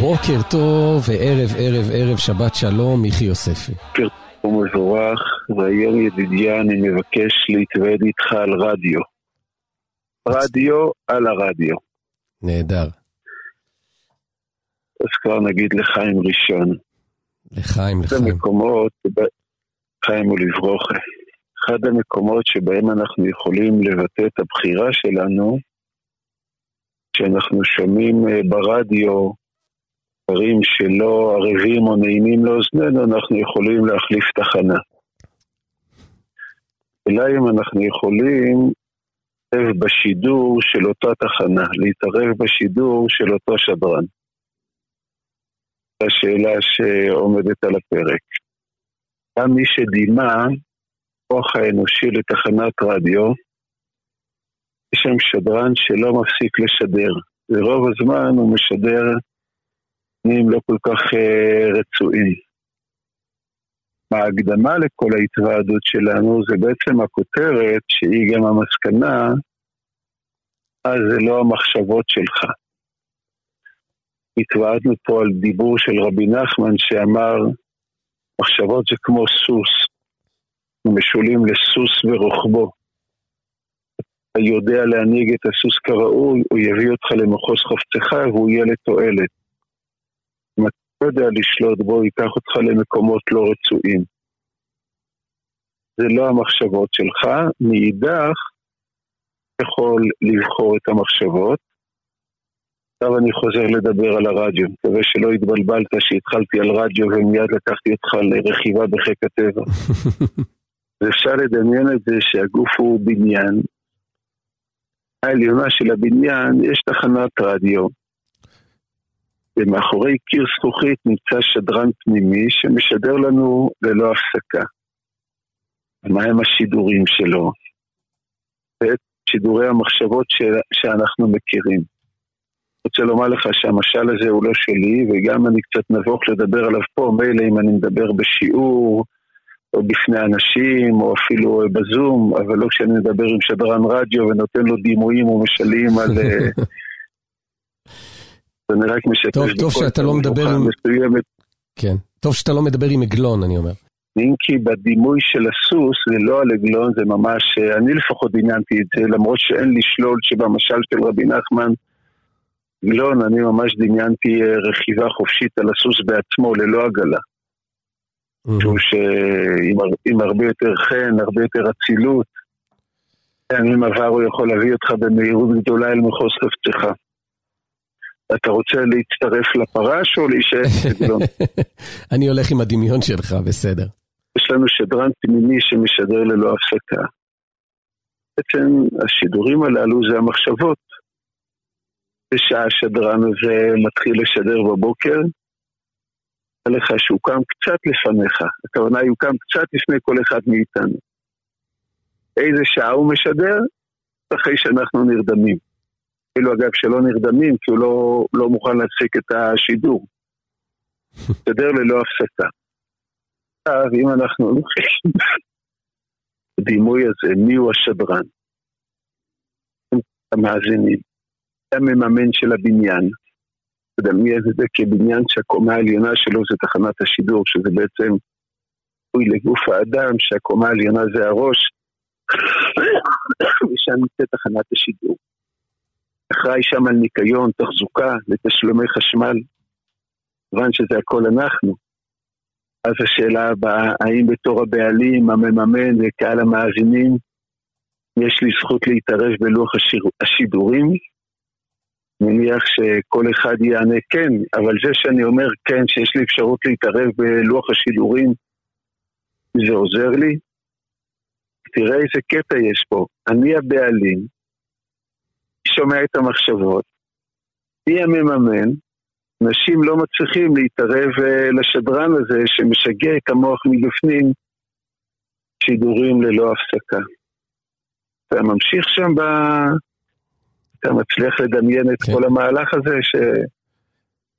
בוקר טוב וערב ערב ערב שבת שלום, מיכי יוספי. בוקר טוב מבורך, והיום ידידיה אני מבקש להתוועד איתך על רדיו. רדיו על הרדיו. נהדר. אז כבר נגיד לחיים ראשון. לחיים, לחיים. המקומות, חיים ולברוכה, אחד המקומות שבהם אנחנו יכולים לבטא את הבחירה שלנו, כשאנחנו שומעים אה, ברדיו דברים שלא ערבים או נעימים לאוזנינו, אנחנו יכולים להחליף תחנה. אלא אם אנחנו יכולים להתערב בשידור של אותה תחנה, להתערב בשידור של אותו שדרן. זו השאלה שעומדת על הפרק. גם מי שדימה כוח האנושי לתחנת רדיו, יש שם שדרן שלא מפסיק לשדר. ורוב הזמן הוא משדר תכנים לא כל כך uh, רצויים. ההקדמה לכל ההתוועדות שלנו זה בעצם הכותרת שהיא גם המסקנה, אז זה לא המחשבות שלך. התוועדנו פה על דיבור של רבי נחמן שאמר, מחשבות זה כמו סוס, משולים לסוס ורוחבו. אתה יודע להנהיג את הסוס כראוי, הוא יביא אותך למחוז חפצך והוא יהיה לתועלת. אם אתה לא יודע לשלוט בו, הוא ייקח אותך למקומות לא רצויים. זה לא המחשבות שלך, מאידך יכול לבחור את המחשבות. עכשיו אני חוזר לדבר על הרדיו, מקווה שלא התבלבלת שהתחלתי על רדיו ומיד לקחתי אותך לרכיבה בחיק הטבע. ואפשר לדמיין את זה שהגוף הוא בניין, העליונה של הבניין יש תחנת רדיו, ומאחורי קיר זכוכית נמצא שדרן פנימי שמשדר לנו ללא הפסקה. מהם השידורים שלו? ואת שידורי המחשבות ש... שאנחנו מכירים. רוצה לומר לך שהמשל הזה הוא לא שלי, וגם אני קצת נבוך לדבר עליו פה, מילא אם אני מדבר בשיעור, או בפני אנשים, או אפילו בזום, אבל לא כשאני מדבר עם שדרן רדיו ונותן לו דימויים או משלים על... אני רק משתף טוב, טוב שאתה לא מדבר עם... מסוימת. כן, טוב שאתה לא מדבר עם עגלון, אני אומר. אם כי בדימוי של הסוס זה לא על עגלון, זה ממש, אני לפחות דמיינתי את זה, למרות שאין לשלול שבמשל של רבי נחמן, עגלון, אני ממש דמיינתי רכיבה חופשית על הסוס בעצמו, ללא עגלה. שהוא שעם הרבה יותר חן, הרבה יותר אצילות, פעמים עבר הוא יכול להביא אותך במהירות גדולה אל מחוז חפצך. אתה רוצה להצטרף לפרש או להישאר בגלון? אני הולך עם הדמיון שלך, בסדר. יש לנו שדרן פנימי שמשדר ללא הפסקה. בעצם השידורים הללו זה המחשבות. בשעה השדרן הזה מתחיל לשדר בבוקר, לך שהוא קם קצת לפניך, הכוונה היא הוא קם קצת לפני כל אחד מאיתנו. איזה שעה הוא משדר? אחרי שאנחנו נרדמים. אפילו אגב שלא נרדמים, כי הוא לא, לא מוכן להפסיק את השידור. משדר ללא הפסקה. עכשיו, אם אנחנו לוקחים הדימוי הזה, מי הוא השדרן? המאזינים. המממן של הבניין. תדמיין את זה כבניין שהקומה העליונה שלו זה תחנת השידור, שזה בעצם תלוי לגוף האדם, שהקומה העליונה זה הראש, ושם נמצאת תחנת השידור. אחראי שם על ניקיון, תחזוקה, לתשלומי חשמל, כיוון שזה הכל אנחנו. אז השאלה הבאה, האם בתור הבעלים, המממן וקהל המאזינים, יש לי זכות להתערב בלוח השידורים? מניח שכל אחד יענה כן, אבל זה שאני אומר כן, שיש לי אפשרות להתערב בלוח השידורים, זה עוזר לי? תראה איזה קטע יש פה. אני הבעלים, שומע את המחשבות, מי המממן, אנשים לא מצליחים להתערב לשדרן הזה שמשגע את המוח מבפנים שידורים ללא הפסקה. אתה ממשיך שם ב... אתה מצליח לדמיין את כן. כל המהלך הזה,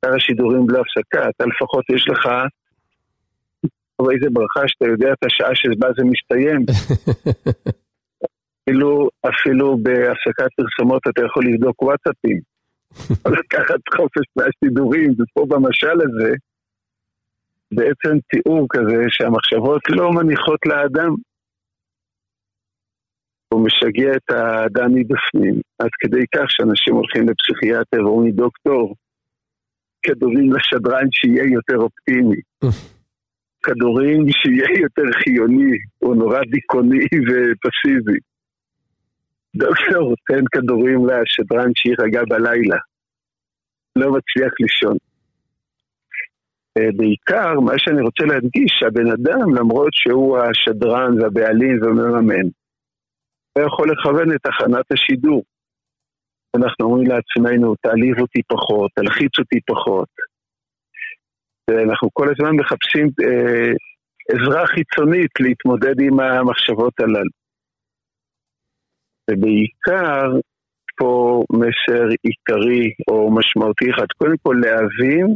אתר השידורים בלא הפסקה, אתה לפחות יש לך איזה ברכה שאתה יודע את השעה שבה זה מסתיים. אפילו, אפילו בהפסקת פרסומות אתה יכול לבדוק וואטסאפים. לקחת חופש מהשידורים, ופה במשל הזה, בעצם תיאור כזה שהמחשבות לא מניחות לאדם. הוא משגע את האדם מבפנים, עד כדי כך שאנשים הולכים לפסיכיאטר ואומרים דוקטור, כדורים לשדרן שיהיה יותר אופטימי. כדורים שיהיה יותר חיוני, הוא נורא דיכאוני ופסיבי. דוקטור תן כדורים לשדרן שיירגע בלילה. לא מצליח לישון. אה, בעיקר, מה שאני רוצה להדגיש, שהבן אדם, למרות שהוא השדרן והבעלים והמממן, לא יכול לכוון את תחנת השידור. אנחנו אומרים לעצמנו, תעליב אותי פחות, תלחיץ אותי פחות. ואנחנו כל הזמן מחפשים אה, עזרה חיצונית להתמודד עם המחשבות הללו. ובעיקר פה מסר עיקרי או משמעותי אחד. קודם כל להבין,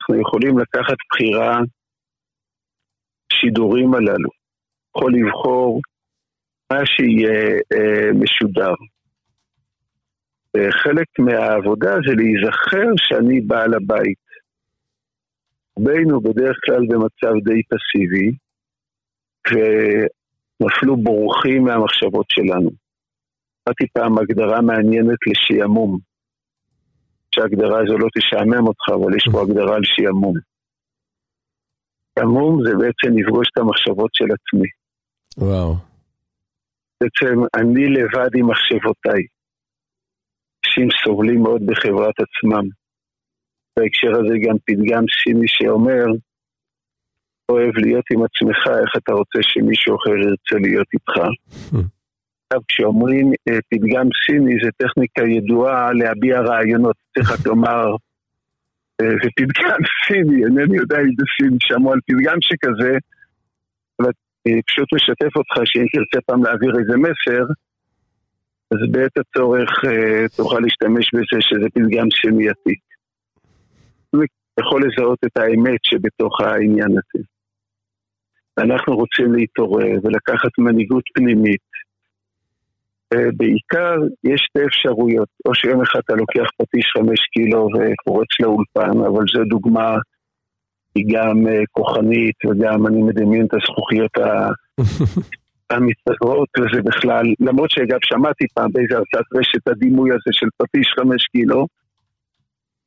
אנחנו יכולים לקחת בחירה שידורים הללו. יכול לבחור מה שיהיה אה, משודר. חלק מהעבודה זה להיזכר שאני בעל הבית. רובנו בדרך כלל במצב די פסיבי, ונפלו בורחים מהמחשבות שלנו. קראתי פעם הגדרה מעניינת לשעמום. שההגדרה הזו לא תשעמם אותך, אבל יש פה הגדרה על שעמום. שעמום זה בעצם לפגוש את המחשבות של עצמי. וואו. בעצם אני לבד עם מחשבותיי. אנשים סובלים מאוד בחברת עצמם. בהקשר הזה גם פתגם סיני שאומר, אוהב להיות עם עצמך, איך אתה רוצה שמישהו אחר ירצה להיות איתך. עכשיו, כשאומרים אה, פתגם סיני, זה טכניקה ידועה להביע רעיונות. צריך רק לומר, אה, זה פתגם סיני, אינני יודע אם זה סיני, שמעו על פתגם שכזה, אבל אה, פשוט משתף אותך שאם תרצה פעם להעביר איזה מסר, אז בעת הצורך תוכל להשתמש בזה שזה פתגם עתיק. יכול לזהות את האמת שבתוך העניין הזה. אנחנו רוצים להתעורר ולקחת מנהיגות פנימית. בעיקר יש שתי אפשרויות, או שיום אחד אתה לוקח פטיש חמש קילו ופורץ לאולפן, אבל זו דוגמה, היא גם אה, כוחנית וגם אני מדמיין את הזכוכיות המסתגרות וזה בכלל, למרות שאגב שמעתי פעם באיזה הרצאת רשת הדימוי הזה של פטיש חמש קילו,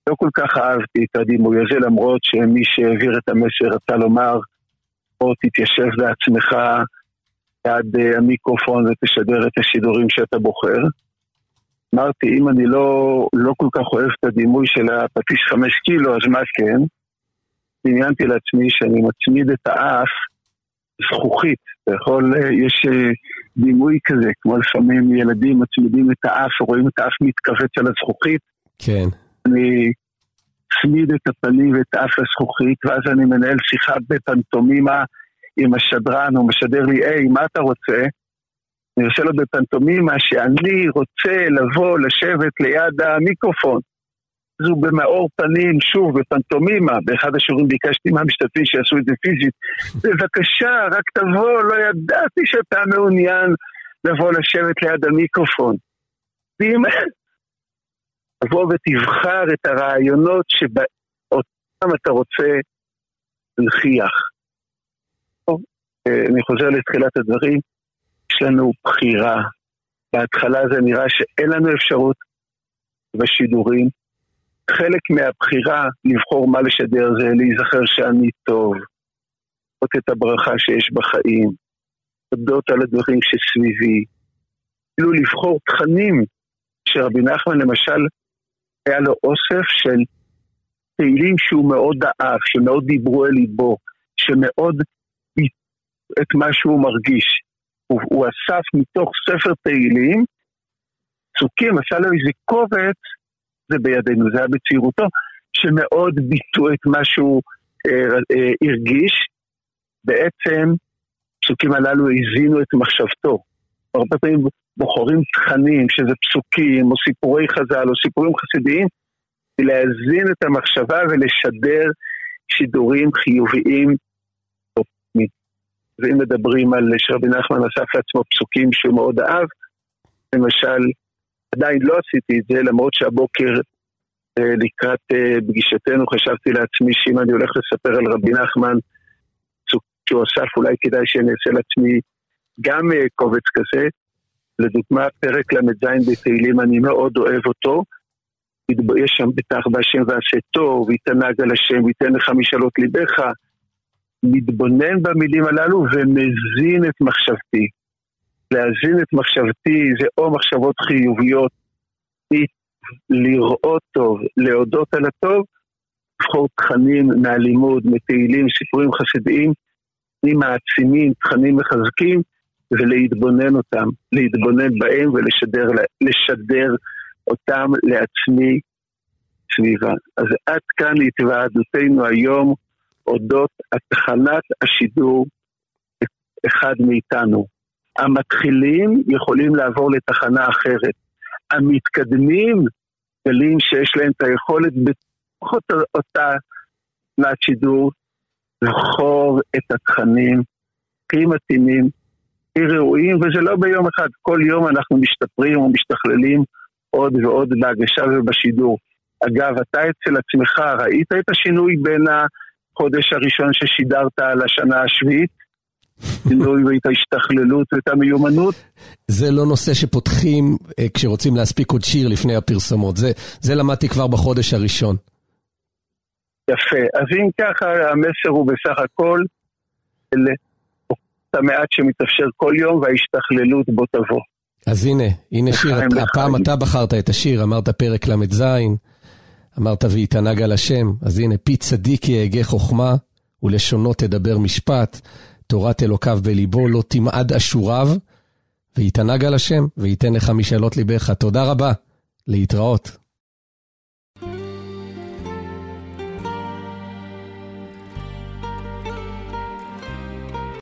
לא כל כך אהבתי את הדימוי הזה, למרות שמי שהעביר את המסר רצה לומר, בוא תתיישב בעצמך ליד אה, המיקרופון ותשדר את השידורים שאתה בוחר. אמרתי, אם אני לא, לא כל כך אוהב את הדימוי של הפטיש חמש קילו, אז מה כן? דמיינתי לעצמי שאני מצמיד את האף זכוכית. אתה יכול, אה, יש אה, דימוי כזה, כמו לפעמים ילדים מצמידים את האף, רואים את האף מתכווץ על הזכוכית. כן. אני אצמיד את הפנים ואת האף לזכוכית, ואז אני מנהל שיחה בפנטומימה עם השדרן, הוא משדר לי, היי, מה אתה רוצה? אני עושה לו בפנטומימה שאני רוצה לבוא לשבת ליד המיקרופון. הוא במאור פנים, שוב, בפנטומימה, באחד השיעורים ביקשתי מהמשתתפים שיעשו את זה פיזית. בבקשה, רק תבוא, לא ידעתי שאתה מעוניין לבוא לשבת ליד המיקרופון. ואם תבוא ותבחר את הרעיונות שאותם אתה רוצה להנכיח. אה, אני חוזר לתחילת הדברים, יש לנו בחירה. בהתחלה זה נראה שאין לנו אפשרות בשידורים. חלק מהבחירה לבחור מה לשדר זה להיזכר שאני טוב, לראות את הברכה שיש בחיים, לדעות על הדברים שסביבי, כאילו לבחור תכנים שרבי נחמן למשל היה לו אוסף של תהילים שהוא מאוד אהב, שמאוד דיברו אל ליבו, שמאוד את מה שהוא מרגיש. הוא, הוא אסף מתוך ספר תהילים, פסוקים, עשה לו איזה קובץ, זה בידינו, זה היה בצעירותו, שמאוד ביטאו את מה שהוא אה, אה, הרגיש. בעצם, הפסוקים הללו הזינו את מחשבתו. הרבה פעמים בוחרים תכנים, שזה פסוקים, או סיפורי חז"ל, או סיפורים חסידיים, להזין את המחשבה ולשדר שידורים חיוביים. ואם מדברים על שרבי נחמן אסף לעצמו פסוקים שהוא מאוד אהב, למשל, עדיין לא עשיתי את זה, למרות שהבוקר אה, לקראת אה, פגישתנו חשבתי לעצמי שאם אני הולך לספר על רבי נחמן, שהוא אסף, אולי כדאי שאני אעשה לעצמי גם אה, קובץ כזה. לדוגמה, פרק ל"ז בתהילים, אני מאוד אוהב אותו. יש שם בטח בהשם ועשה טוב, ויתענג על השם, ויתן לך משאלות ליבך. מתבונן במילים הללו ומזין את מחשבתי. להזין את מחשבתי זה או מחשבות חיוביות, לראות טוב, להודות על הטוב, לבחור תכנים מהלימוד, מתהילים, סיפורים חסידיים, תכנים מעצימים, תכנים מחזקים, ולהתבונן אותם, להתבונן בהם ולשדר אותם לעצמי סביבה. אז עד כאן התוועדותנו היום אודות התחנת השידור אחד מאיתנו. המתחילים יכולים לעבור לתחנה אחרת. המתקדמים גלים שיש להם את היכולת בתוך אותה תחנת שידור לבחור את התכנים הכי מתאימים, הכי ראויים, וזה לא ביום אחד. כל יום אנחנו משתפרים ומשתכללים עוד ועוד בהגשה ובשידור. אגב, אתה אצל עצמך ראית את השינוי בין החודש הראשון ששידרת על השביעית? שינוי ואת ההשתכללות ואת המיומנות? זה לא נושא שפותחים אה, כשרוצים להספיק עוד שיר לפני הפרסומות. זה, זה למדתי כבר בחודש הראשון. יפה. אז אם ככה, המסר הוא בסך הכל את המעט שמתאפשר כל יום וההשתכללות בו תבוא. אז הנה, הנה שיר, הפעם אתה בחרת את השיר, אמרת פרק ל"ז, אמרת ויתענג על השם, אז הנה, פי צדיק יהגה חוכמה, ולשונו תדבר משפט, תורת אלוקיו בליבו, לא תמעד אשוריו, ויתענג על השם, וייתן לך משאלות ליבך. תודה רבה, להתראות.